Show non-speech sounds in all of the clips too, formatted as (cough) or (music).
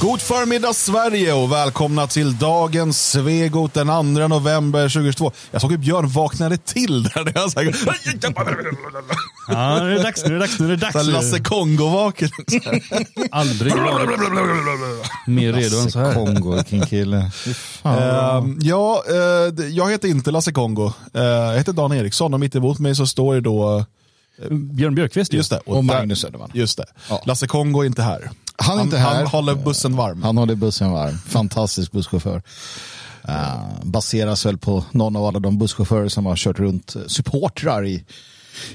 God förmiddag Sverige och välkomna till dagens Svegot den 2 november 2022. Jag såg hur Björn vaknade till där. Det så här, Ja, nu är det dags. Nu är det dags. Nu är det så här dags. Lasse Kongo-vaken. Aldrig mer redo än så här. Kongo, vilken kille. Ehm, ja, eh, jag heter inte Lasse Kongo. Eh, jag heter Dan Eriksson och mitt emot mig så står det då, Björn Björkqvist ju. just det. Och där- Magnus Söderman. Just det. Ja. Lasse Kongo är inte här. Han är inte här. Han håller bussen varm. Han håller bussen varm. Fantastisk busschaufför. Uh, baseras väl på någon av alla de busschaufförer som har kört runt supportrar i,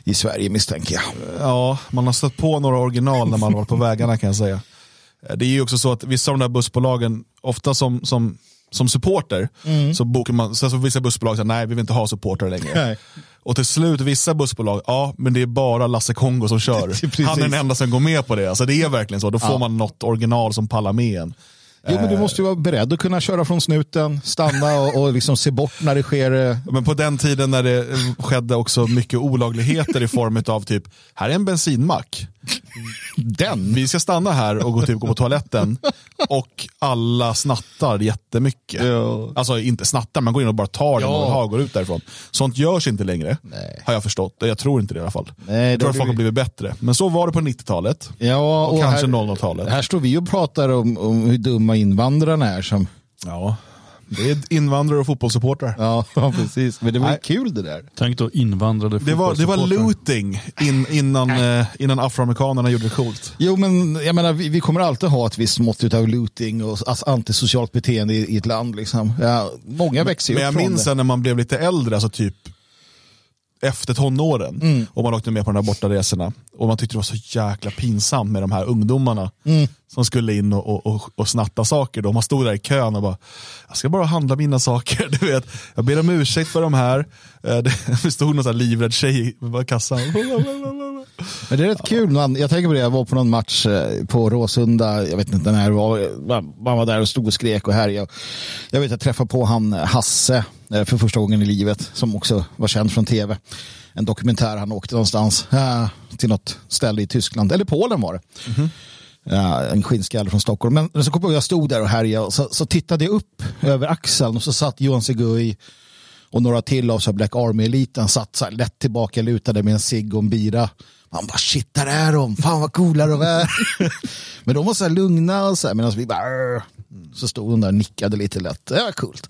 i Sverige misstänker jag. Ja, man har stött på några original när man varit på vägarna kan jag säga. Eh, Det är ju också så att vissa av de där bussbolagen, ofta som, som, som supporter, så bokar man, sen så vissa bussbolag säger nej vi vill inte ha supporter längre. Nej. Och till slut vissa bussbolag, ja men det är bara Lasse Kongo som kör. (laughs) Han är den enda som går med på det. Alltså det är verkligen så, då får man något original som pallar med en. Jo, men du måste ju vara beredd att kunna köra från snuten, stanna och, och liksom se bort när det sker. eh, Men på den tiden när det eh, skedde också mycket olagligheter i form av typ, här är en bensinmack. Den. Vi ska stanna här och gå, typ, gå på toaletten och alla snattar jättemycket. Ja. Alltså inte snattar, man går in och bara tar den Ja. och har, går ut därifrån. Sånt görs inte längre, Nej. har jag förstått. Jag tror inte det i alla fall. Nej, jag tror att folk har blivit bättre. Men så var det på 90-talet. Ja, Och, kanske här, 00-talet. här står vi och pratar om, om hur dumma invandrarna är. Som, Ja, det är invandrare och fotbollssupportrar. ja, (laughs) precis. Men det var ju kul det där. Tänk då invandrade Det var, det var looting in, innan, eh, innan afroamerikanerna gjorde det coolt. Jo, men jag menar, vi, vi kommer alltid ha ett visst mått av looting och alltså, antisocialt beteende i, i ett land. Liksom. Ja, många växer ju Men upp jag från minns det. när man blev lite äldre, alltså typ efter tonåren, Mm. och man åkte med på de här bortaresorna. Och man tyckte det var så jäkla pinsamt med de här ungdomarna Mm. som skulle in och, och, och, snatta saker. Då. Man stod där i kön och bara, jag ska bara handla mina saker. (laughs) Du vet, jag ber om ursäkt för de här. Eh, Det (laughs) stod någon livrädd tjej i kassan. Men det är rätt kul. Man, jag tänker på det, jag var på någon match eh, på Råsunda, jag vet inte när det var, man var där och stod och skrek och härjade. Jag vet jag träffade på han eh, Hasse eh, för första gången i livet, som också var känd från tv. En dokumentär, han åkte någonstans till något ställe i Tyskland, eller Polen var det. Ja, en skinnskalle från Stockholm. Men, men så kom jag, jag stod där och härjade och så, så tittade jag upp över axeln och så satt Johan Segui och några till av så här Black Army-eliten satt så här lätt tillbaka lutade med en cigg och en bira. Man bara shit, där är de, fan vad coola de är. (laughs) Men de var så här lugna och så här, medan vi bara "Arr." så stod de där och nickade lite lätt. Det var coolt.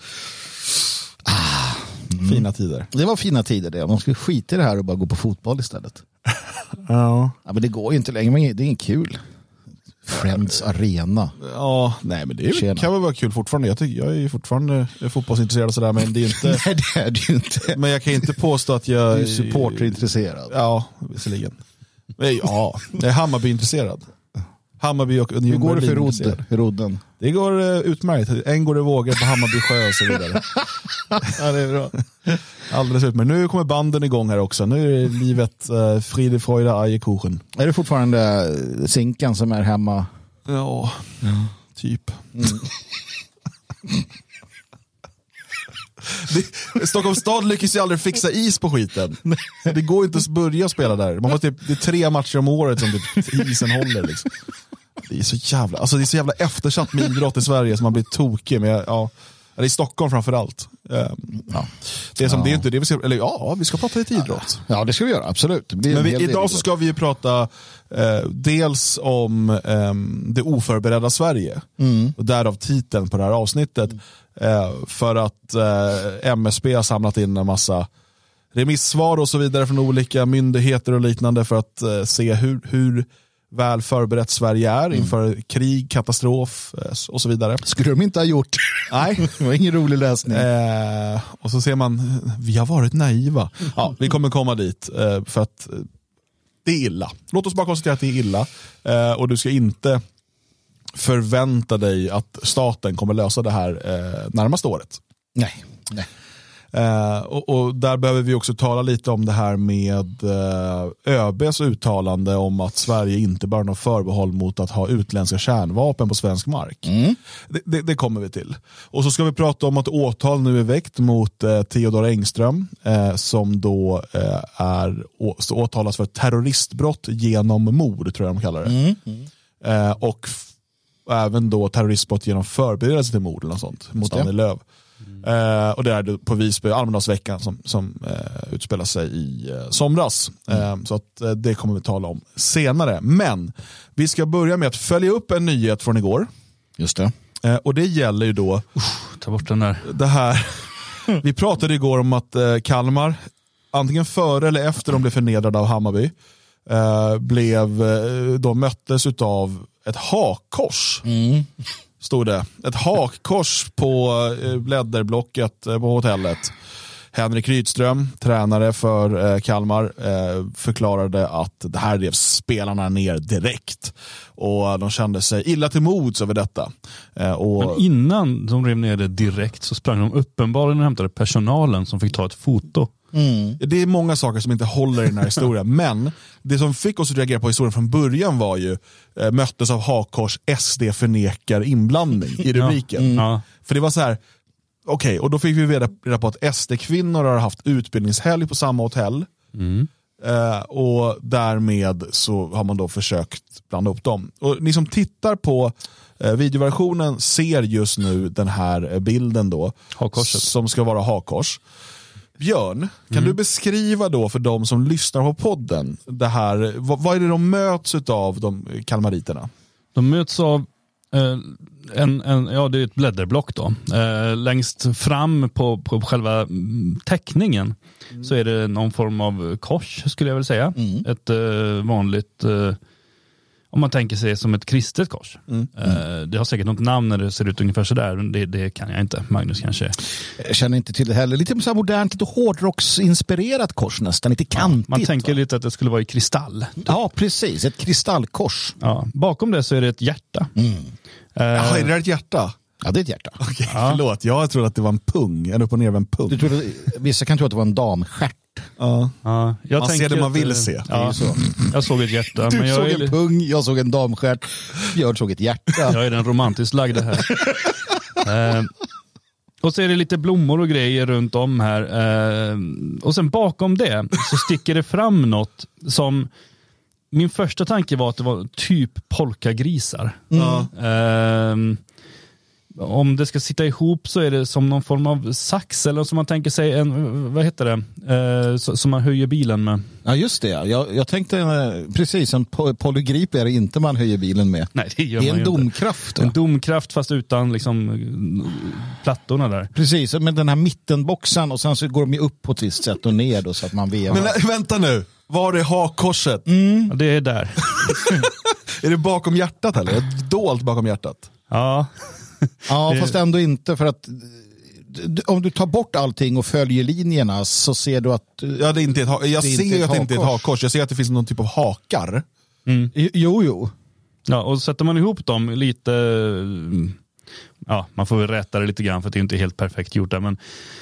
Fina tider. Det var fina tider det. Man skulle skita i det här och bara gå på fotboll istället. (laughs) Ja. Ja, men det går ju inte längre, men det är inget kul. Friends Arena. Ja, nej men det Tjena. kan väl vara kul fortfarande. Jag, tycker, jag är ju fortfarande fotbollsintresserad och sådär, men det är inte... (laughs) Nej, det är ju inte. Men jag kan inte påstå att jag... Du är supporterintresserad. Ja, visserligen. Men Ja, jag är Hammarby-intresserad. Hammarby och Hur Union går det för rodd, rodden? Det går uh, utmärkt. En går det vågor på Hammarby sjö och så vidare. (laughs) Ja, det är bra. Alldeles utmärkt. Nu kommer banden igång här också. Nu är det livet uh, Friede, Freude, Eierkuchen. Är det fortfarande eh, Zinkan som är hemma? Ja, typ. (laughs) Det, Stockholms stad lyckas ju aldrig fixa is på skiten. Det går ju inte att börja spela där. Man måste typ, det är tre matcher om året som typ isen håller. Liksom. Det är så jävla, alltså det är så jävla eftersatt med idrott i Sverige som man blir tokig med. Ja, eller i Stockholm framförallt. Um, ja. Det är som, det är inte det vi ska, eller ja, vi ska prata lite idrott. Ja, det ska vi göra. Absolut. Men en vi, idag så ska vi ju prata eh, dels om ehm, det oförberedda Sverige. Mm. Och därav titeln på det här avsnittet. Eh, för att eh, MSB har samlat in en massa remissvar och så vidare från olika myndigheter och liknande för att eh, se hur, hur väl förberett Sverige är inför krig, katastrof eh, och så vidare. skulle de inte ha gjort. Nej. (laughs) Det var ingen rolig läsning. Eh, och så ser man, vi har varit naiva. Ja, vi kommer komma dit eh, för att eh, det är illa. Låt oss bara konstatera att det är illa. Eh, och du ska inte förvänta dig att staten kommer lösa det här eh, närmaste året. Nej. Nej. Eh, och, och där behöver vi också tala lite om det här med eh, ÖBs uttalande om att Sverige inte bör ha förbehåll mot att ha utländska kärnvapen på svensk mark. Det, det, det kommer vi till. Och så ska vi prata om att åtal nu är väckt mot eh, Theodor Engström eh, som då eh, är å, åtalas för terroristbrott genom mord, tror jag de kallar det. Eh, och f- även då terroristbrott genom förberedelse till mord eller något sånt mot. Annie Lööf. Eh, och det är på Visby, Almedalsveckan som, som eh, utspelar sig i eh, somras. Eh, så att, eh, det kommer vi tala om senare. Men vi ska börja med att följa upp en nyhet från igår. Just det. Eh, och det gäller ju då Ta bort den där. det här. (laughs) Vi pratade igår om att eh, Kalmar, antingen före eller efter de blev förnedrade av Hammarby, blev, eh, de möttes av ett hakkors. Stod det. Ett hakkors på eh, blädderblocket eh, på hotellet. Henrik Rydström, tränare för eh, Kalmar, eh, förklarade att det här rev spelarna ner direkt. Och de kände sig illa till mods över detta. Eh, och, Men innan de rev ner det direkt så sprang de uppenbarligen och hämtade personalen som fick ta ett foto. Det är många saker som inte håller i den här (laughs) historien, men det som fick oss att reagera på historien från början var ju eh, möttes av hakkors, SD förnekar inblandning i (laughs) rubriken. Ja. För det var så här, okej, och då fick vi reda, på att SD-kvinnor har haft utbildningshelg på samma hotell. Eh, och därmed så har man då försökt blanda upp dem. Och ni som tittar på eh, videoversionen ser just nu den här eh, bilden då. Hakkorset. Som ska vara hakkors. Björn, kan du beskriva då för de som lyssnar på podden, det här, vad, vad är det de möts av, de kalmariterna? De möts av eh, en, en, ja, det är ett blädderblock. Då. Eh, längst fram på, på själva mm, teckningen så är det någon form av kors skulle jag vilja säga. Ett eh, vanligt, eh, om man tänker sig som ett kristet kors. Eh, det har säkert något namn när det ser ut ungefär sådär, men det, det kan jag inte. Magnus kanske. Jag känner inte till det heller. Lite så här modernt, lite hårdrocksinspirerat kors nästan. Lite kantigt. Man tänker va? lite att det skulle vara i kristall. Ja, precis. Ett kristallkors. Ja. Bakom det så är det ett hjärta. Eh, Jaha, är det ett hjärta? Ja, det är ett hjärta. Okej, förlåt, jag trodde att det var en pung, en upp och ner en pung. Du trodde, vissa kan tro att det var en damstjärt. Ja. ja, jag Man ser det man vill eh, se. Är Ja. Jag såg ett hjärta. Du såg är en li- pung, jag såg en damstjärt. Björn såg ett hjärta. Jag är den romantiskt lagda här. eh, och så är det lite blommor och grejer runt om här. Eh, och sen bakom det så sticker det fram något som min första tanke var att det var typ polkagrisar. Ja. Eh, om det ska sitta ihop så är det som någon form av sax eller som man tänker sig en, vad heter det, eh, så- som man höjer bilen med. Ja, just det. Jag, jag tänkte eh, precis, en po- polygrip är det inte man höjer bilen med. Nej, det gör Det är man en ju inte. domkraft. Då. En domkraft fast utan liksom plattorna där. Precis, med den här mittenboxen och sen så går de ju upp på ett visst sätt och ner då så att man vevar. Men äh, vänta nu, var är hakkorset? Ja, det är där. (laughs) Är det bakom hjärtat eller? Dolt bakom hjärtat? Ja, ja, (laughs) fast ändå inte för att om du tar bort allting och följer linjerna så ser du att... Ja, det är inte ett, ha- jag Det är ser inte att det inte är ett hakkors. jag ser att det finns någon typ av hakar. Jo, jo. ja, och sätter man ihop dem lite, ja, man får väl rätta det lite grann för att det inte är helt perfekt gjort där, men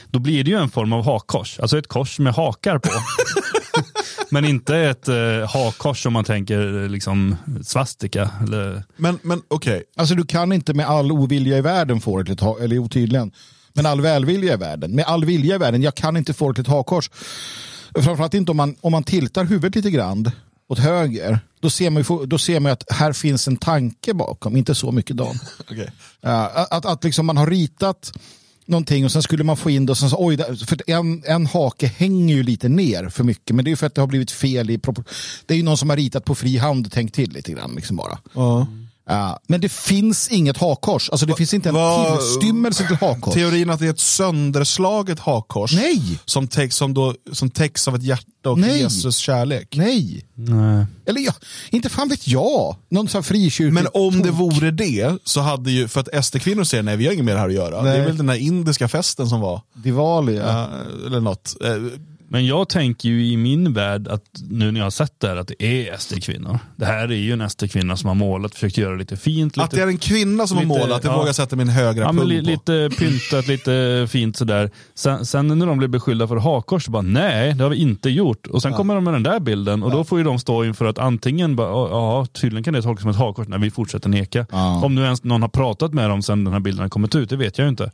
då blir det ju en form av hakkors, alltså ett kors med hakar på. (laughs) men inte ett eh, hakkors om man tänker eh, liksom svastika. Eller, Men, men okej, Alltså du kan inte med all ovilja i världen få det till ett ha- eller jo tydligen. Men all välvilja i världen. Med all vilja i världen, jag kan inte få det till ett hakkors. Framförallt inte om man, om man tiltar huvudet lite grann åt höger. Då ser man ju, då ser man ju att här finns en tanke bakom, inte så mycket Dan. Ja, att, att, att liksom man har ritat någonting och sen skulle man få in det och sen så, oj, för en, en hake hänger ju lite ner för mycket men det är ju för att det har blivit fel i proportion. Det är ju någon som har ritat på fri hand och tänkt till lite grann liksom bara. Mm. Men det finns inget hakkors, alltså det finns inte en vad- tillstymmelse till hakkors. Teorin att det är ett sönderslaget hakkors Nej, som täcks, som då, som täcks av ett hjärta och Nej. Jesus kärlek. nej. nej. Eller ja, inte fan vet jag. Någon sån frikyrklig Men om det tok. vore det så hade ju, för att SD-kvinnor säger nej vi har inget mer här att göra. Nej. Det är väl den här indiska festen som var. Diwali, ja. Ja, eller något. Eh, Men jag tänker ju i min värld att nu när jag har sett det här att det är SD-kvinnor. Det här är ju en SD-kvinna som har målat, försökt göra lite fint. Lite, Att det är en kvinna som lite- har målat, det ja. vågar jag sätta min högra ja, pung li, på. lite pyntat, lite fint sådär. Sen, sen när de blir beskyllda för hakkors, så bara nej, det har vi inte gjort. Och sen kommer de med den där bilden och då får ju de stå inför att antingen, bara, ja tydligen kan det tolkas som ett hakkors, när vi fortsätter neka. Ja. Om nu ens någon har pratat med dem sen den här bilden har kommit ut, det vet jag ju inte.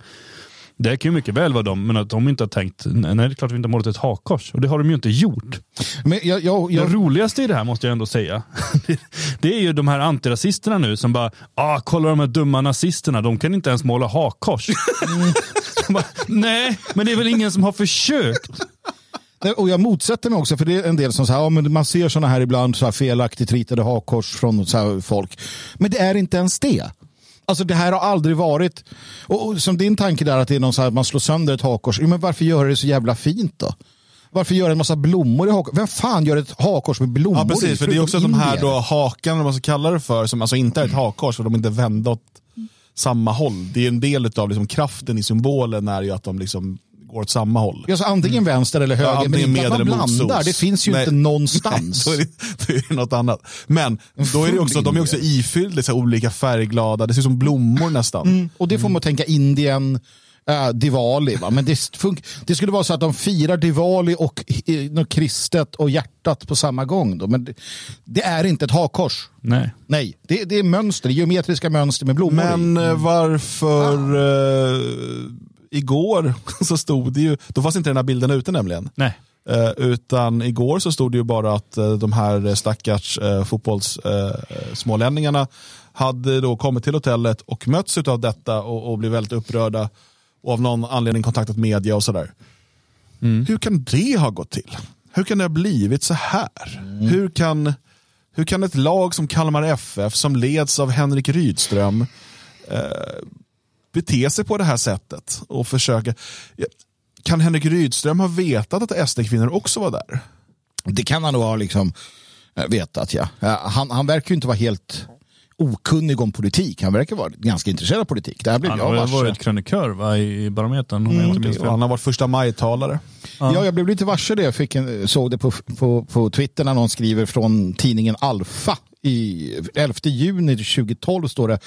Det kan ju mycket väl vara dem, men att de inte har tänkt, nej det är klart att vi inte har målat ett hakkors. Och det har de ju inte gjort. Men jag, jag, jag, Det roligaste i det här måste jag ändå säga, det, (laughs) det är ju de här antirasisterna nu som bara, ah, kolla de här dumma nazisterna, de kan inte ens måla hakkors. (laughs) bara, nej, men det är väl ingen som har försökt. Och jag motsätter mig också, för det är en del som säger, ja, men man ser sådana här ibland, så här felaktigt ritade hakkors från så här folk. Men det är inte ens det. Alltså det här har aldrig varit, och, och som din tanke där att det är någon så här, man slår sönder ett hakkors, men varför gör det så jävla fint då? Varför gör en massa blommor i hakkors? Vem fan gör ett hakkors med blommor Ja precis, för det är också de här då eller vad man ska kalla det för, som alltså inte är ett hakkors för de är inte vända åt samma håll. Det är en del av liksom kraften i symbolen är ju att de liksom går åt samma håll. Alltså antingen vänster eller höger, men antingen inte att man med blandar. Det finns ju Nej. inte någonstans. (laughs) då, är det, då är det något annat. Men då är det också, de är också ifyllda i olika färgglada, det ser ut som blommor nästan. Mm, och det får man tänka Indien, äh, Diwali. Va? Men det, fun- det skulle vara så att de firar Diwali och eh, kristet och hjärtat på samma gång. Då. Men det, det är inte ett hakkors. Nej. Nej, det, det är mönster, geometriska mönster med blommor Men i. eh, varför eh, igår (laughs) så stod det ju, då fanns inte den här bilden ute nämligen. Nej. Eh, utan igår så stod det ju bara att eh, de här stackars eh, fotbollssmålänningarna hade då kommit till hotellet och mötts av detta och, och blivit väldigt upprörda och av någon anledning kontaktat media och sådär. Hur kan det ha gått till? Hur kan det ha blivit så här? Hur, kan, hur kan ett lag som Kalmar FF som leds av Henrik Rydström eh, bete sig på det här sättet och försöka kan Henrik Rydström ha vetat att SD-kvinnor också var där? Det kan han nog ha liksom, eh, vetat. Ja. Ja, Han, han verkar ju inte vara helt okunnig om politik. Han verkar vara ganska intresserad av politik. Det här blev Han jag har varit krönikör va, i Barometern Och fel. han har varit första maj-talare. Ja. jag blev lite varse det. Jag fick en, såg det på, på, på Twitter när någon skriver från tidningen Alfa. I 11 juni 2012 står det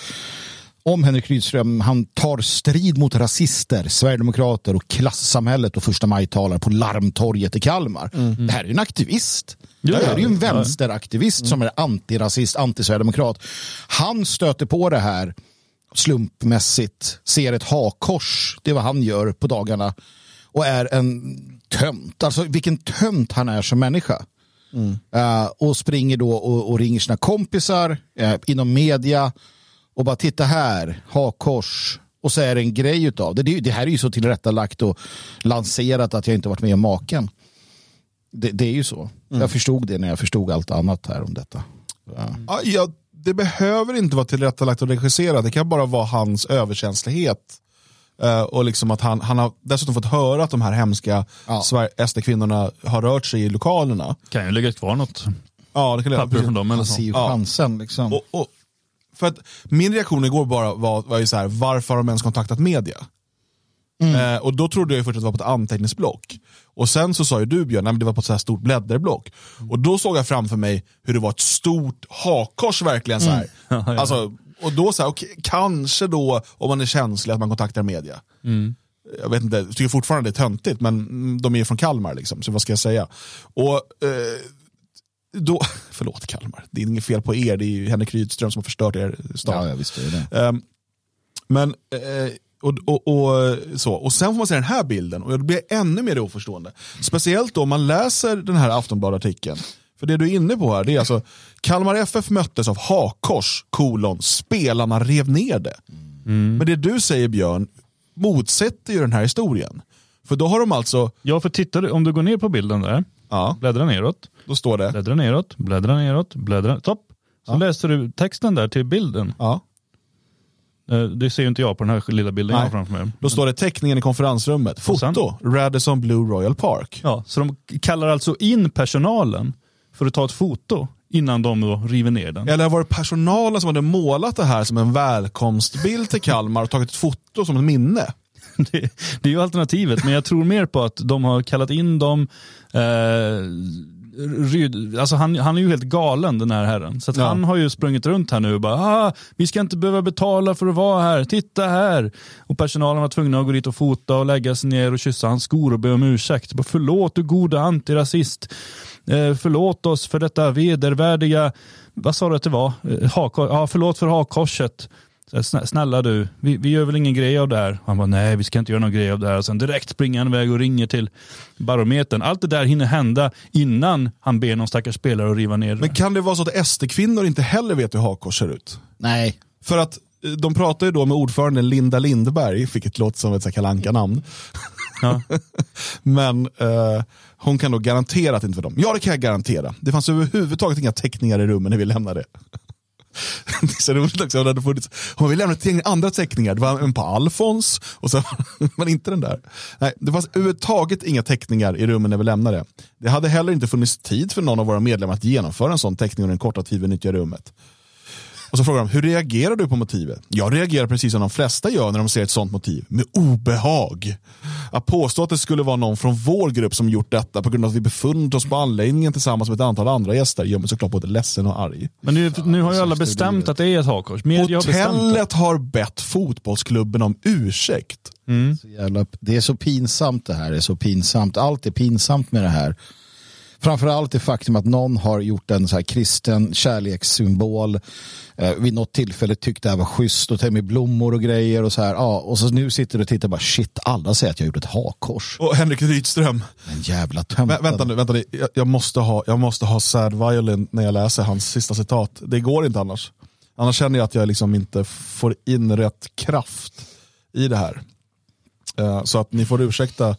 om Henrik Rydström. Han tar strid mot rasister, sverigedemokrater och klassamhället och första maj-talar på Larmtorget i Kalmar. Det här är ju en aktivist. Ja, det här är ju en vänsteraktivist som är antirasist, antisverigedemokrat. Han stöter på det här slumpmässigt, ser ett hakkors, det är vad han gör på dagarna och är en tönt. Alltså vilken tönt han är som människa. Eh, och springer då och, och ringer sina kompisar eh, inom media och bara titta här, hakkors. Och så är det en grej utav det. Det, det här är ju så tillrättalagt och lanserat att jag inte varit med om maken. Det, det är ju så. Jag förstod det när jag förstod allt annat här om detta. Ja. Ja, ja, det behöver inte vara tillrättalagt och regisserat, det kan bara vara hans överkänslighet. Eh, och liksom att han, han har dessutom fått höra att de här hemska Ja. SD-kvinnorna har rört sig i lokalerna. Kan ju lägga kvar något Ja, det kan jag- papper från dem eller så. ser ju Ja. chansen. Liksom. Och, och, för att min reaktion igår bara var, var ju så här, varför har de ens kontaktat media? Eh, och då trodde jag först att det var på ett anteckningsblock. Och sen så sa ju du Björn, nej, men det var på ett så här stort blädderblock. Och då såg jag framför mig hur det var ett stort hakkors verkligen. så här. (laughs) Alltså, och då så här, okej, kanske då om man är känslig att man kontaktar media. Jag vet inte, jag tycker fortfarande det är töntigt men mm, de är ju från Kalmar liksom, så vad ska jag säga? Och eh, då, (laughs) förlåt Kalmar, det är inget fel på er, det är ju Henrik Rydström som har förstört er stad. Ja, jag visste det. Ehm, men, eh, och, och, och, så. och sen får man se den här bilden och då blir jag ännu mer oförstående. Speciellt då om man läser den här Aftonbladet-artikeln. För det du är inne på här, det är alltså Kalmar FF möttes av hakkors, kolon, spelarna rev ner det. Men det du säger Björn, motsätter ju den här historien. För då har de alltså, Ja, för tittar du, om du går ner på bilden där, ja, bläddra neråt, då står det, bläddra neråt, bläddra neråt, bläddra, topp. Så läser du texten där till bilden. ja, Eh, Det ser ju inte jag på den här lilla bilden jag har Nej. framför mig. då står det teckningen i konferensrummet. Foto, Radisson Blue Royal Park. Ja, så de kallar alltså in personalen för att ta ett foto innan de då river ner den. Eller var det personalen som hade målat det här som en välkomstbild till Kalmar och tagit ett foto som ett minne? (laughs) Det, det är ju alternativet, men jag tror mer på att de har kallat in dem. Eh, Ryd, alltså han, han är ju helt galen den här herren. Så att Ja. han har ju sprungit runt här nu och bara, ah, vi ska inte behöva betala för att vara här, titta här. Och personalen var tvungna att gå dit och fota och lägga sig ner och kyssa hans skor och be om ursäkt. Bara, förlåt du goda antirasist. Eh, förlåt oss för detta vedervärdiga, vad sa du att det var? Eh, hak, ja, förlåt för hakkorset. Så här, "Snä- snälla du, vi, vi gör väl ingen grej av det här? Han bara, nej vi ska inte göra någon grej av det här. Och sen direkt springer han iväg och ringer till barometern. Allt det där hinner hända innan han ber någon stackars spelare att riva ner det. Men kan det vara så att SD-kvinnor inte heller vet hur hakkors ser ut? Nej. För att eh, de pratar ju då med ordföranden Linda Lindberg, vilket låter som ett Kalle Anka-namn. Ja. (laughs) Men eh, hon kan då garantera att det inte var dem. Ja, det kan jag garantera. Det fanns överhuvudtaget inga teckningar i rummen när vi lämnade. (laughs) det är så roligt också. Det hade funnits, om vi lämnade till andra teckningar, det var en på Alfons, och så, (laughs) men inte den där. Nej, det fanns överhuvudtaget inga teckningar i rummen när vi lämnade. Det hade heller inte funnits tid för någon av våra medlemmar att genomföra en sån teckning under den korta tid vi nyttjade rummet. Och så frågar de, hur reagerar du på motivet? Jag reagerar precis som de flesta gör när de ser ett sånt motiv, med obehag. Att påstå att det skulle vara någon från vår grupp som gjort detta på grund av att vi befunnit oss på anläggningen tillsammans med ett antal andra gäster gör mig såklart både ledsen och arg. Men nu, nu har ju alla bestämt att det är ett hakkors. Hotellet har bett fotbollsklubben om ursäkt. Jävla, det är så pinsamt det här. Det är så pinsamt. Allt är pinsamt med det här. Framförallt det faktum att någon har gjort en så här kristen kärlekssymbol. Eh, vid något tillfälle tyckte det här var schysst och med blommor och grejer och så här. Ja, och så nu sitter du och tittar och bara shit, alla säger att jag gjort ett hakkors. Och Henrik Rydström, En jävla tömta. Vä- vänta nu, vänta nu. Jag, jag, måste ha, jag måste ha sad violin när jag läser hans sista citat. Det går inte annars. Annars känner jag att jag liksom inte får in rätt kraft i det här. Eh, så att ni får ursäkta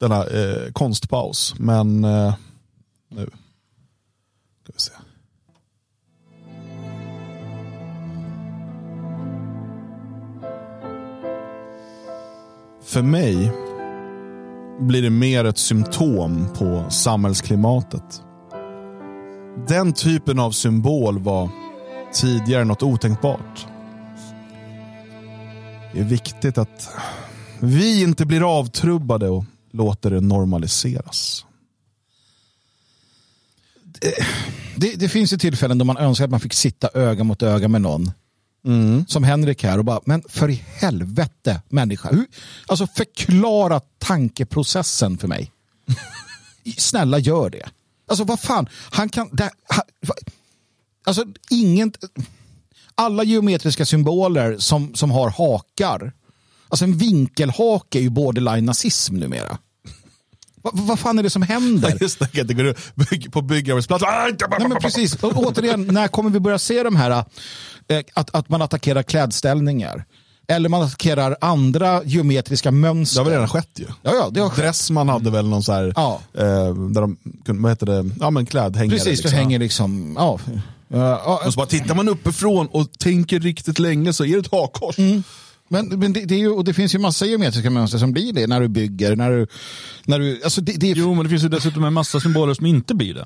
denna eh, konstpaus. Men eh, nu ska vi se. För mig blir det mer ett symptom på samhällsklimatet. Den typen av symbol var tidigare något otänkbart. Det är viktigt att vi inte blir avtrubbade och låter det normaliseras. Det, det finns ju tillfällen då man önskar att man fick sitta öga mot öga med någon. Som Henrik här och bara, men för i helvete människa. Hur, alltså förklara tankeprocessen för mig. (laughs) Snälla gör det. Alltså vad fan, han kan... Det, han, alltså ingen... Alla geometriska symboler som, som har hakar. Alltså en vinkelhake är ju borderline nazism numera. Va- Vad fan är det som händer? (laughs) Just det, det går bygg, på byggarbetsplats. Ah, inte- Nej, men precis. Och återigen, när kommer vi börja se de här eh, att, att man attackerar klädställningar? Eller man attackerar andra geometriska Det mönster. har väl redan skett ju. Ja, ja, det har skett. Dressman hade väl någon så här, Ja. eh, där de, vad heter det, ja men klädhängare. Precis, liksom. hänger liksom... Ja. Och så bara tittar man uppifrån och tänker riktigt länge så är det ett hakkors. Men men det, det, är ju, och det finns ju massa geometriska mönster som blir det när du bygger. När du, när du, alltså det, det är, Jo, men det finns ju dessutom en massa symboler som inte blir det.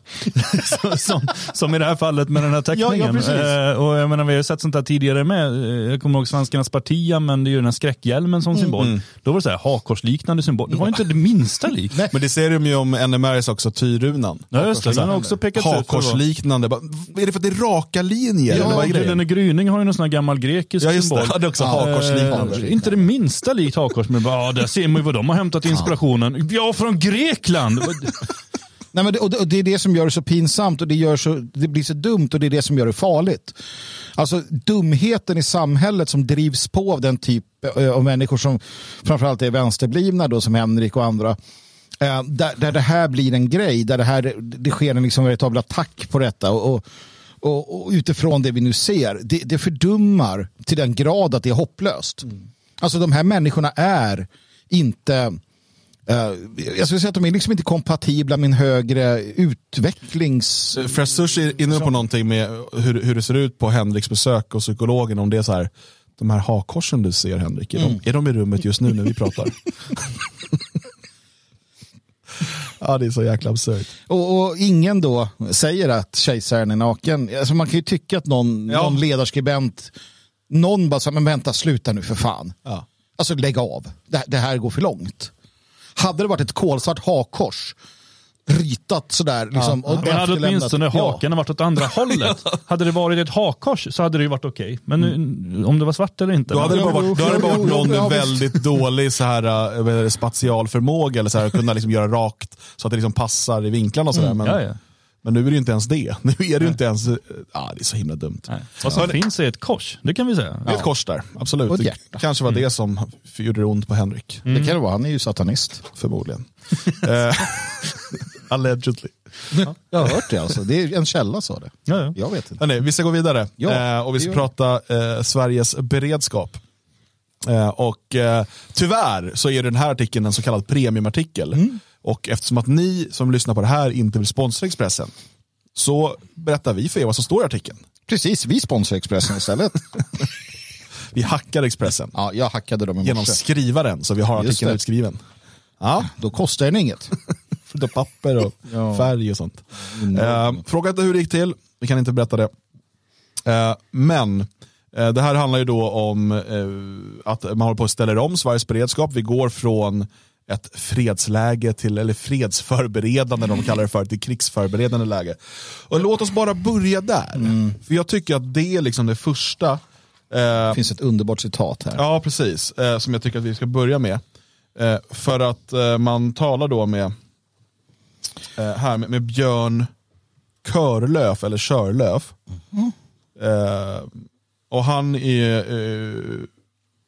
(laughs) Som, som i det här fallet med den här teckningen. Ja, ja. Eh, och jag menar, vi har ju sett sånt här tidigare med. Eh, Jag kommer ihåg Svenskarnas parti använde ju den här skräckhjälmen som symbol. Då var det så här hakkorsliknande symbol. Det var inte det minsta lik. Men det ser de ju om NMRs också, tyrunan. Ja, just det. Den har också pekat ut. för att vara- Hakkorsliknande. Bara, Är det för att det är raka linjer? eller vad Ja, är grejen? Gyllene gryning har ju någon sån här gammal grekisk Ja, just det. symbol. Ja, det är också hakkorsliknande. Eh, inte det minsta likt hakkors, men bara, ja, där ser man ju vad de har hämtat inspirationen. Ja, från Grekland! (laughs) nej, men det, och det, och det är det som gör det så pinsamt och det, gör så, det blir så dumt och det är det som gör det farligt. Alltså dumheten i samhället som drivs på av den typ eh, av människor som framförallt är vänsterblivna då som Henrik och andra. Eh, där, där det här blir en grej, där det, här, det sker en liksom veritabel attack på detta. Och, och, och, och utifrån det vi nu ser, det, det fördummar till den grad att det är hopplöst. Alltså de här människorna är inte eh, jag skulle säga att de är liksom inte kompatibla med en högre utvecklings... Fresh Sushi är inne på någonting med hur, hur det ser ut på Henriks besök och psykologen. Om det är så här, de här hakkorsen du ser Henrik, är, de, är de i rummet just nu när vi pratar? (laughs) (laughs) ja, det är så jäkla absurt. Och, och ingen då säger att kejsaren är naken. Alltså man kan ju tycka att någon, Ja. någon ledarskribent, någon bara säger men vänta sluta nu för fan. Ja. Alltså lägg av, det, det här går för långt. Hade det varit ett kolsvart hakkors, ritat sådär. Liksom, och Men hade åtminstone Ja. haken varit åt andra (laughs) hållet. Hade det varit ett hakkors så hade det ju varit okej. Men nu, om det var svart eller inte. Då hade det bara varit, då hade det bara varit någon ja, väldigt dålig så här, äh, vad är det, spatial förmåga eller så här, att kunna liksom göra rakt så att det liksom passar i vinklarna och sådär. Men Ja, ja. Men nu är det ju inte ens det. Nu är det ju inte ens, ja det är så himla dumt. Nej. Vad som finns är ett kors, det kan vi säga. Det är ett kors där, absolut. Och ett Det kanske var det som gjorde det ont på Henrik, Det kan det vara, han är ju satanist. förmodligen. (laughs) (laughs) Allegedly. Jag har hört det alltså, det är en källa sa det. Ja, ja. Jag vet inte. Hörrni, vi ska gå vidare Ja, eh, och vi ska prata eh, Sveriges beredskap. Eh, och eh, tyvärr så är den här artikeln en så kallad premiumartikel. Mm. Och eftersom att ni som lyssnar på det här inte vill sponsra Expressen så berättar vi för er vad som står i artikeln. Precis, vi sponsrar Expressen istället. (laughs) Vi hackar Expressen ja, jag hackade dem i genom morse. skrivaren så vi har artikeln utskriven. Ja, Då kostar den inget. Är papper och (laughs) Ja. färg och sånt. Eh, fråga inte hur det gick till, vi kan inte berätta det. Eh, men eh, det här handlar ju då om eh, att man håller på att ställa om Sveriges beredskap. Vi går från ett fredsläge till, eller fredsförberedande, de kallar det för, till krigsförberedande läge. Och låt oss bara börja där. För jag tycker att det är liksom det första eh, Det finns ett underbart citat här. Ja, precis. Som jag tycker att vi ska börja med. För att man talar då med, här med, med Björn Körlöf, eller Körlöf. Eh, och han är eh,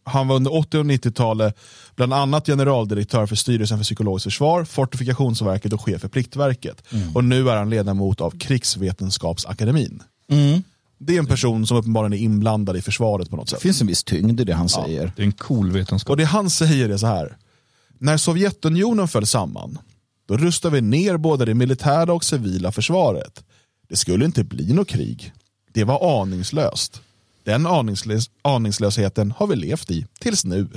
han var under 80 och 90-talet bland annat generaldirektör för styrelsen för psykologiskt försvar, Fortifikationsverket och chef för Pliktverket. Och nu är han ledamot av Krigsvetenskapsakademin. Det är en person som uppenbarligen är inblandad i försvaret på något sätt. Det finns en viss tyngd i det han säger. Det är en cool vetenskap. Och det han säger är så här. När Sovjetunionen föll samman, då rustade vi ner både det militära och civila försvaret. Det skulle inte bli något krig. Det var aningslöst. Den aningslös aningslösheten har vi levt i tills nu.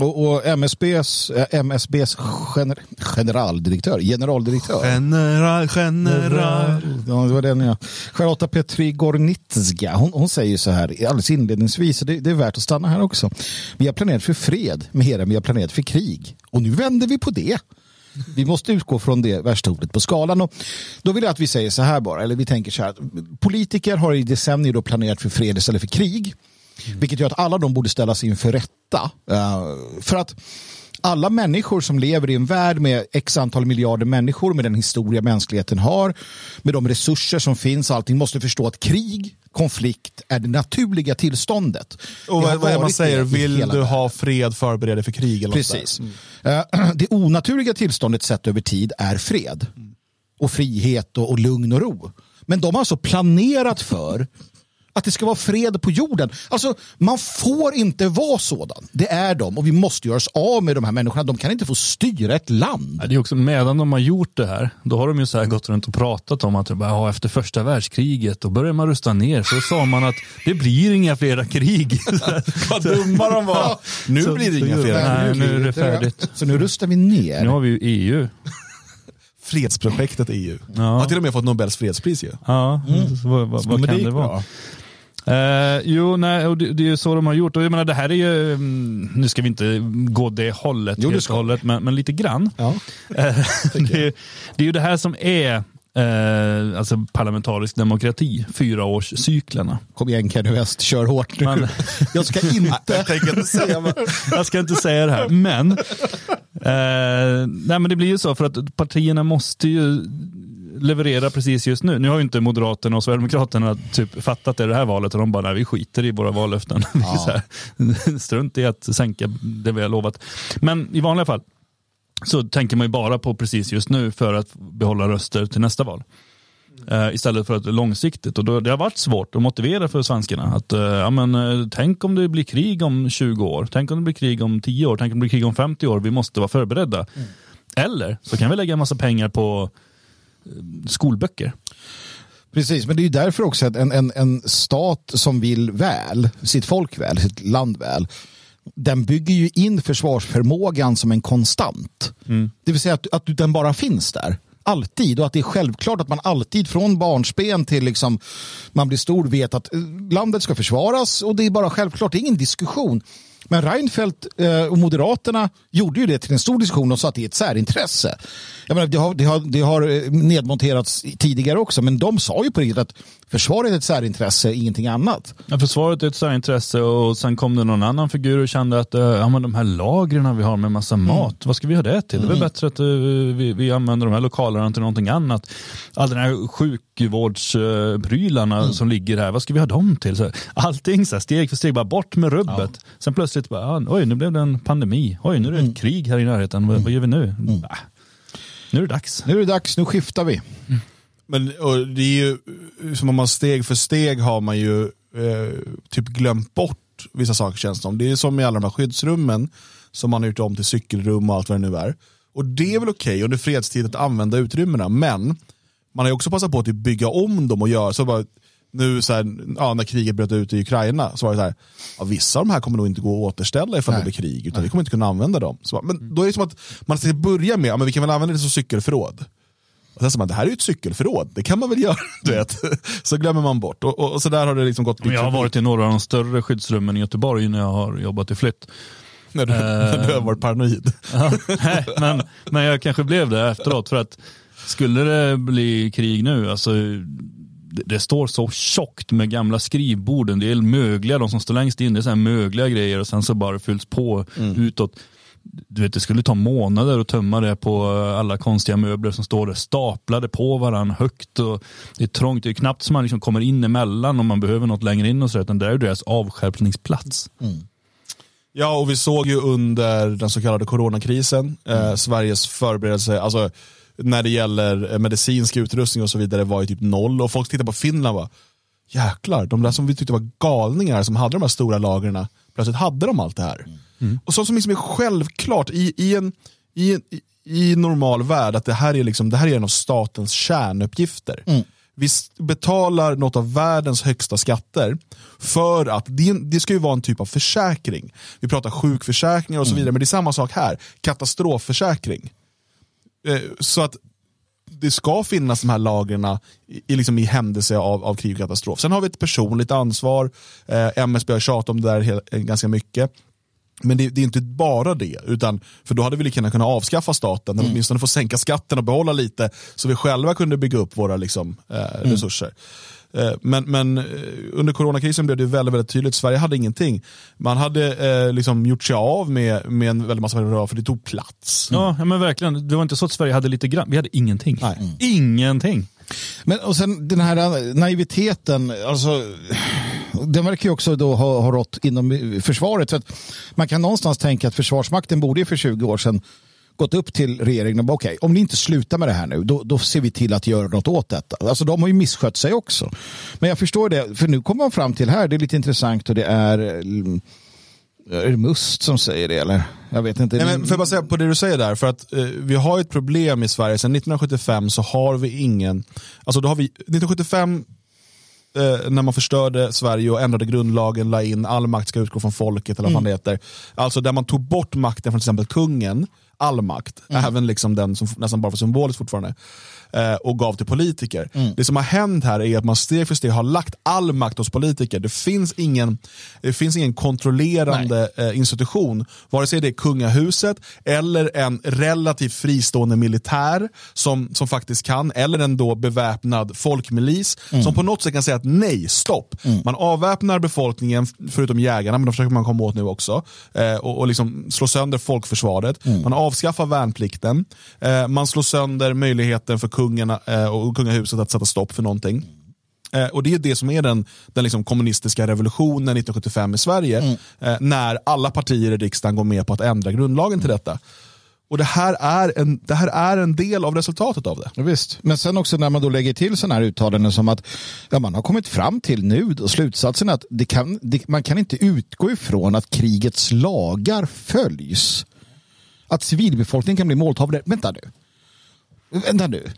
Och, och MSBs, eh, MSBs gener, generaldirektör, generaldirektör. General, general. Ja, det var den ja. Charlotta Petrigornitska, hon, hon säger så här alldeles inledningsvis, och det, det är värt att stanna här också. Vi har planerat för fred mer än vi har planerat för krig. Och nu vänder vi på det. Vi måste utgå från det värsta ordet på skalan. Och då vill jag att vi säger så här bara, eller vi tänker så här. Politiker har i decennier då planerat för fred istället för krig. Vilket gör att alla de borde ställas inför rätta. Uh, för att alla människor som lever i en värld med x antal miljarder människor med den historia mänskligheten har, med de resurser som finns, allting måste förstå att krig, konflikt är det naturliga tillståndet. Och vad, vad är man säger? Vill du världen. ha fred, förbered dig för krig. Eller Precis. Eh, (clears throat) Det onaturliga tillståndet sett över tid är fred. Och frihet och, och lugn och ro. Men de har alltså planerat för att det ska vara fred på jorden. Alltså, man får inte vara sådan. Det är de och vi måste göra oss av med de här människorna. De kan inte få styra ett land. Ja, Det är också medan de har gjort det här, då har de ju så här gått runt och pratat om att det bara, ja, efter första världskriget då börjar man rusta ner. Så sa man att det blir inga flera krig. (laughs) Vad dumma de var. Nu Så- blir det inga gör- fler. Nej, nu är det färdigt. Så nu rustar vi ner. Nu har vi ju EU. (laughs) Fredsprojektet EU. Ja. Har till och med fått Nobels fredspris ju. Ja, så vad, vad, vad det kan gick det vara? Eh, jo, nej, och det, det är ju så de har gjort. Och jag menar, det här är ju, mm, nu ska vi inte gå det hållet, Jo, det hållet men, men lite grann. Ja. (laughs) Eh, det, det är ju det här som är eh, alltså parlamentarisk demokrati, fyraårscyklerna. Kom igen Kenny West, kör hårt nu. Men- (laughs) Jag ska (laughs) inte... tänker inte säga. Jag ska inte säga det här, men, nej, men det blir ju så för att partierna måste ju leverera precis just nu. Nu har ju inte Moderaterna och Sverigedemokraterna typ fattat det, det här valet och de bara, nej vi skiter i våra vallöften. (laughs) Här, Strunt i att sänka det vi har lovat. Men i vanliga fall så tänker man ju bara på precis just nu för att behålla röster till nästa val. Eh, istället för att långsiktigt. Och då, det har varit svårt att motivera för svenskarna. Att, eh, ja, men, eh, tänk om det blir krig om 20 år. Tänk om det blir krig om 10 år. Tänk om det blir krig om 50 år. Vi måste vara förberedda. Eller så kan vi lägga en massa pengar på skolböcker. Precis, men det är ju därför också att en, en, en stat som vill väl, sitt folk väl, sitt land väl, den bygger ju in försvarsförmågan som en konstant. Det vill säga att, att den bara finns där. Alltid och att det är självklart att man alltid från barnsben till liksom man blir stor vet att eh, landet ska försvaras och det är bara självklart, det är ingen diskussion. Men Reinfeldt eh, och Moderaterna gjorde ju det till en stor diskussion och sa att det är ett särintresse. Jag menar, det, har, det, har, det har eh, nedmonterats tidigare också, men de sa ju på riktigt att försvaret är ett särintresse, ingenting annat. Ja, försvaret är ett särintresse och sen kom det någon annan figur och kände att ja, men de här lagren vi har med massa mm. mat, vad ska vi ha det till? Det är väl bättre att vi, vi använder de här lokalerna till någonting annat. All den här sjukvårdsprylarna mm. som ligger här, vad ska vi ha dem till? Så, allting så här, steg för steg, bara bort med rubbet. Ja. Sen plötsligt, bara, oj nu blev det en pandemi, oj nu är det ett mm. krig här i närheten, vad, vad gör vi nu? Mm. Nu är det dags. Nu är det dags, nu skiftar vi. Mm. Men och det är ju som om man steg för steg har man ju eh, typ glömt bort vissa saker känns det som. Det är som i alla de här skyddsrummen som man har gjort om till cykelrum och allt vad det nu är. Och det är väl okej okay under fredstid att använda utrymmena, men man har ju också passat på att typ bygga om dem och göra så bara, nu så här, ja, när kriget bröt ut i Ukraina så var det så här, ja, vissa av de här kommer nog inte gå att återställa ifall det blir krig, utan Nej. vi kommer inte kunna använda dem. Så, men då är det som att man ska börja med, ja, men vi kan väl använda det som cykelförråd. Och sen så man, det här är ju ett cykelförråd, det kan man väl (laughs) göra. Du vet. Så glömmer man bort. Och, och, och så där har det liksom gått. Jag har varit i några av de större skyddsrummen i Göteborg när jag har jobbat i flytt. När du, uh, (laughs) när du har varit paranoid. ja, (laughs) nej, men, men jag kanske blev det efteråt. För att skulle det bli krig nu, alltså det, står så tjockt med gamla skrivborden. Det är mögliga, de som står längst in, det är så här mögliga grejer och sen så bara fylls på mm. utåt du vet, det skulle ta månader att tömma det på alla konstiga möbler som står där staplade på varandra högt. Och det är trångt, det är knappt som man liksom kommer in emellan om man behöver något längre in och så, utan det är deras avskärpningsplats. Mm. Ja, och vi såg ju under den så kallade coronakrisen, mm. eh, Sveriges förberedelse, alltså när det gäller eh, medicinsk utrustning och så vidare var ju typ noll. Och folk tittar på Finland och bara, jäklar, de där som vi tyckte var galningar som hade de här stora lagren, plötsligt hade de allt det här. Mm. Mm. Och sånt som liksom är självklart i, i, en, i, en, i normal värld, att det här, är liksom, det här är en av statens kärnuppgifter. Mm. Vi betalar något av världens högsta skatter för att det, det, ska ju vara en typ av försäkring. Vi pratar sjukförsäkringar och så mm. vidare, men det är samma sak här. Katastrofförsäkring. Eh, så att det ska finnas de här lagren i, liksom i händelse av, av krig och katastrof. Sen har vi ett personligt ansvar. Eh, MSB har tjatat om det där ganska mycket. Men det, det, är inte bara det, utan, för då hade vi lika gärna kunnat avskaffa staten, mm. åtminstone få sänka skatten och behålla lite, så vi själva kunde bygga upp våra liksom, eh, mm. resurser. Eh, men, men eh, under coronakrisen blev det väldigt, väldigt tydligt, Sverige hade ingenting. Man hade eh, liksom gjort sig av med, med en väldigt massa varor för det tog plats. Ja, men verkligen. Det var inte så att Sverige hade lite grann, vi hade ingenting. Mm. Ingenting. Men och sen den här naiviteten, alltså den verkar ju också då ha, ha rått inom försvaret. För man kan någonstans tänka att Försvarsmakten borde för 20 år sedan gått upp till regeringen och bara okej, okay, om ni inte slutar med det här nu, då, då ser vi till att göra något åt detta. Alltså de har ju misskött sig också. Men jag förstår det, för nu kommer man fram till här, det är lite intressant och det är är det Must som säger det eller? Jag vet inte. Nej, men får jag bara säga på det du säger där, för att eh, vi har ett problem i Sverige, sedan 1975 så har vi ingen, alltså då har vi, 1975 eh, när man förstörde Sverige och ändrade grundlagen, la in all makt ska utgå från folket, eller vad mm. det heter. Alltså där man tog bort makten från till exempel kungen, all makt, mm. även liksom den som nästan bara var symbolisk fortfarande eh, och gav till politiker. Mm. Det som har hänt här är att man steg för steg har lagt all makt hos politiker. Det finns ingen, det finns ingen kontrollerande eh, institution, vare sig det är kungahuset eller en relativt fristående militär som, som faktiskt kan, eller en då beväpnad folkmilis mm. som på något sätt kan säga att nej, stopp. Mm. Man avväpnar befolkningen, förutom jägarna, men de försöker man komma åt nu också, eh, och, och liksom slå sönder folkförsvaret. Mm. Man avskaffar värnplikten, eh, man slår sönder möjligheten för kungen eh, och kungahuset att sätta stopp för någonting. Eh, och Det är det som är den, den liksom kommunistiska revolutionen 1975 i Sverige, mm. Eh, när alla partier i riksdagen går med på att ändra grundlagen till detta. Och det här, är en, det här är en del av resultatet av det. Ja, visst. Men sen också när man då lägger till sådana här uttalanden som att ja, man har kommit fram till nu och slutsatsen att det kan, det, man kan inte utgå ifrån att krigets lagar följs. Att civilbefolkningen kan bli måltavlor. Vänta nu. Vänta nu.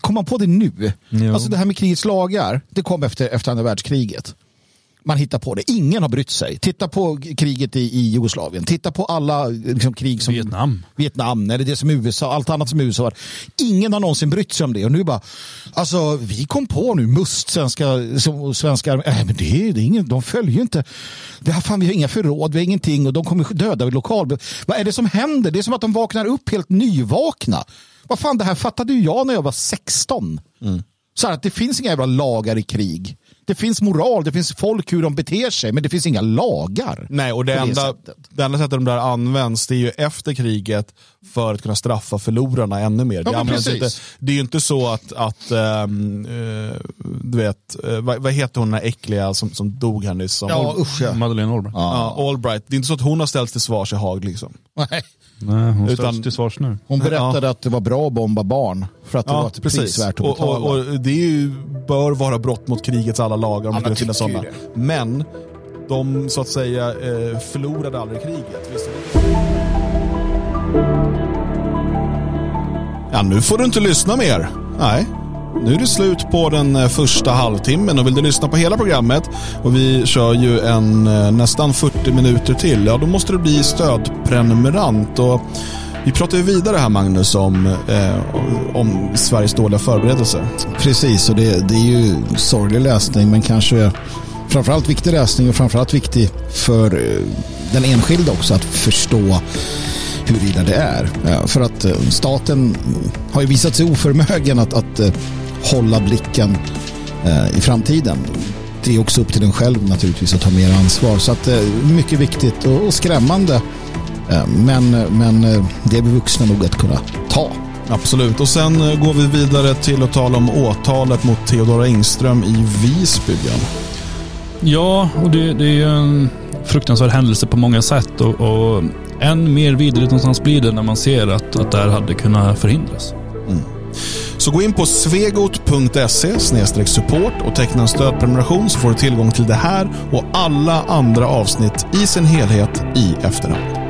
Kom man på det nu? Jo. Alltså det här med krigets lagar, det kom efter, efter andra världskriget. Man hittar på det. Ingen har brytt sig. Titta på kriget i, i Jugoslavien. Titta på alla liksom, krig som Vietnam. Vietnam, eller det som USA, allt annat som USA var. Ingen har någonsin brytt sig om det. Och nu bara, alltså vi kom på nu, MUST, svenska, svenska äh, men det, det är ingen, de följer ju inte. Det här, fan, vi har inga förråd, vi har ingenting och de kommer döda vid lokal. Vad är det som händer? Det är som att de vaknar upp helt nyvakna. Vad fan, det här fattade ju jag när jag var 16. Mm. Så här, att det finns inga jävla lagar i krig. Det finns moral, det finns folk hur de beter sig, men det finns inga lagar. Nej, och det, det enda, sättet. det enda sättet de där används det är ju efter kriget för att kunna straffa förlorarna ännu mer. Ja, det, inte, det är ju inte så att, att um, uh, du vet, uh, vad, vad, heter hon den här äckliga som, som dog här nyss? Som ja, usch ja. Madeleine Albright. Ja. ja, Albright. Det är inte så att hon har ställts till svars i Haag liksom. Nej. Nej, hon Utan, till svars nu. Hon berättade ja. att det var bra att bomba barn för att det ja, var ett precis. prisvärt att betala. Och, och, och det ju, bör vara brott mot krigets alla lagar om ja, det finnas sådana. Men de så att säga eh, förlorade aldrig kriget. Ja, nu får du inte lyssna mer. Nej, nu är det slut på den eh, första halvtimmen och vill du lyssna på hela programmet och vi kör ju en eh, nästan 40 minuter till, ja då måste du bli stödprenumerant. Och vi pratar ju vidare här Magnus om, eh, om Sveriges dåliga förberedelser. Precis, och det, det är ju sorglig läsning men kanske framförallt viktig läsning och framförallt viktig för eh, den enskilde också att förstå hur illa det är. För att staten har ju visat sig oförmögen att, att hålla blicken eh, i framtiden. Det är också upp till den själv naturligtvis att ta mer ansvar. Så att, eh, mycket viktigt och, skrämmande. Eh, men, men det är vi vuxna nog att kunna ta. Absolut, och sen går vi vidare till att tala om åtalet mot Theodora Engström i Visby. Ja, och det, det är ju en fruktansvärd händelse på många sätt och, och än mer vidrigt någonstans blir det när man ser att, att det här hade kunnat förhindras. Mm. Så gå in på svegot.se support och teckna en stödprenumeration så får du tillgång till det här och alla andra avsnitt i sin helhet i efterhand.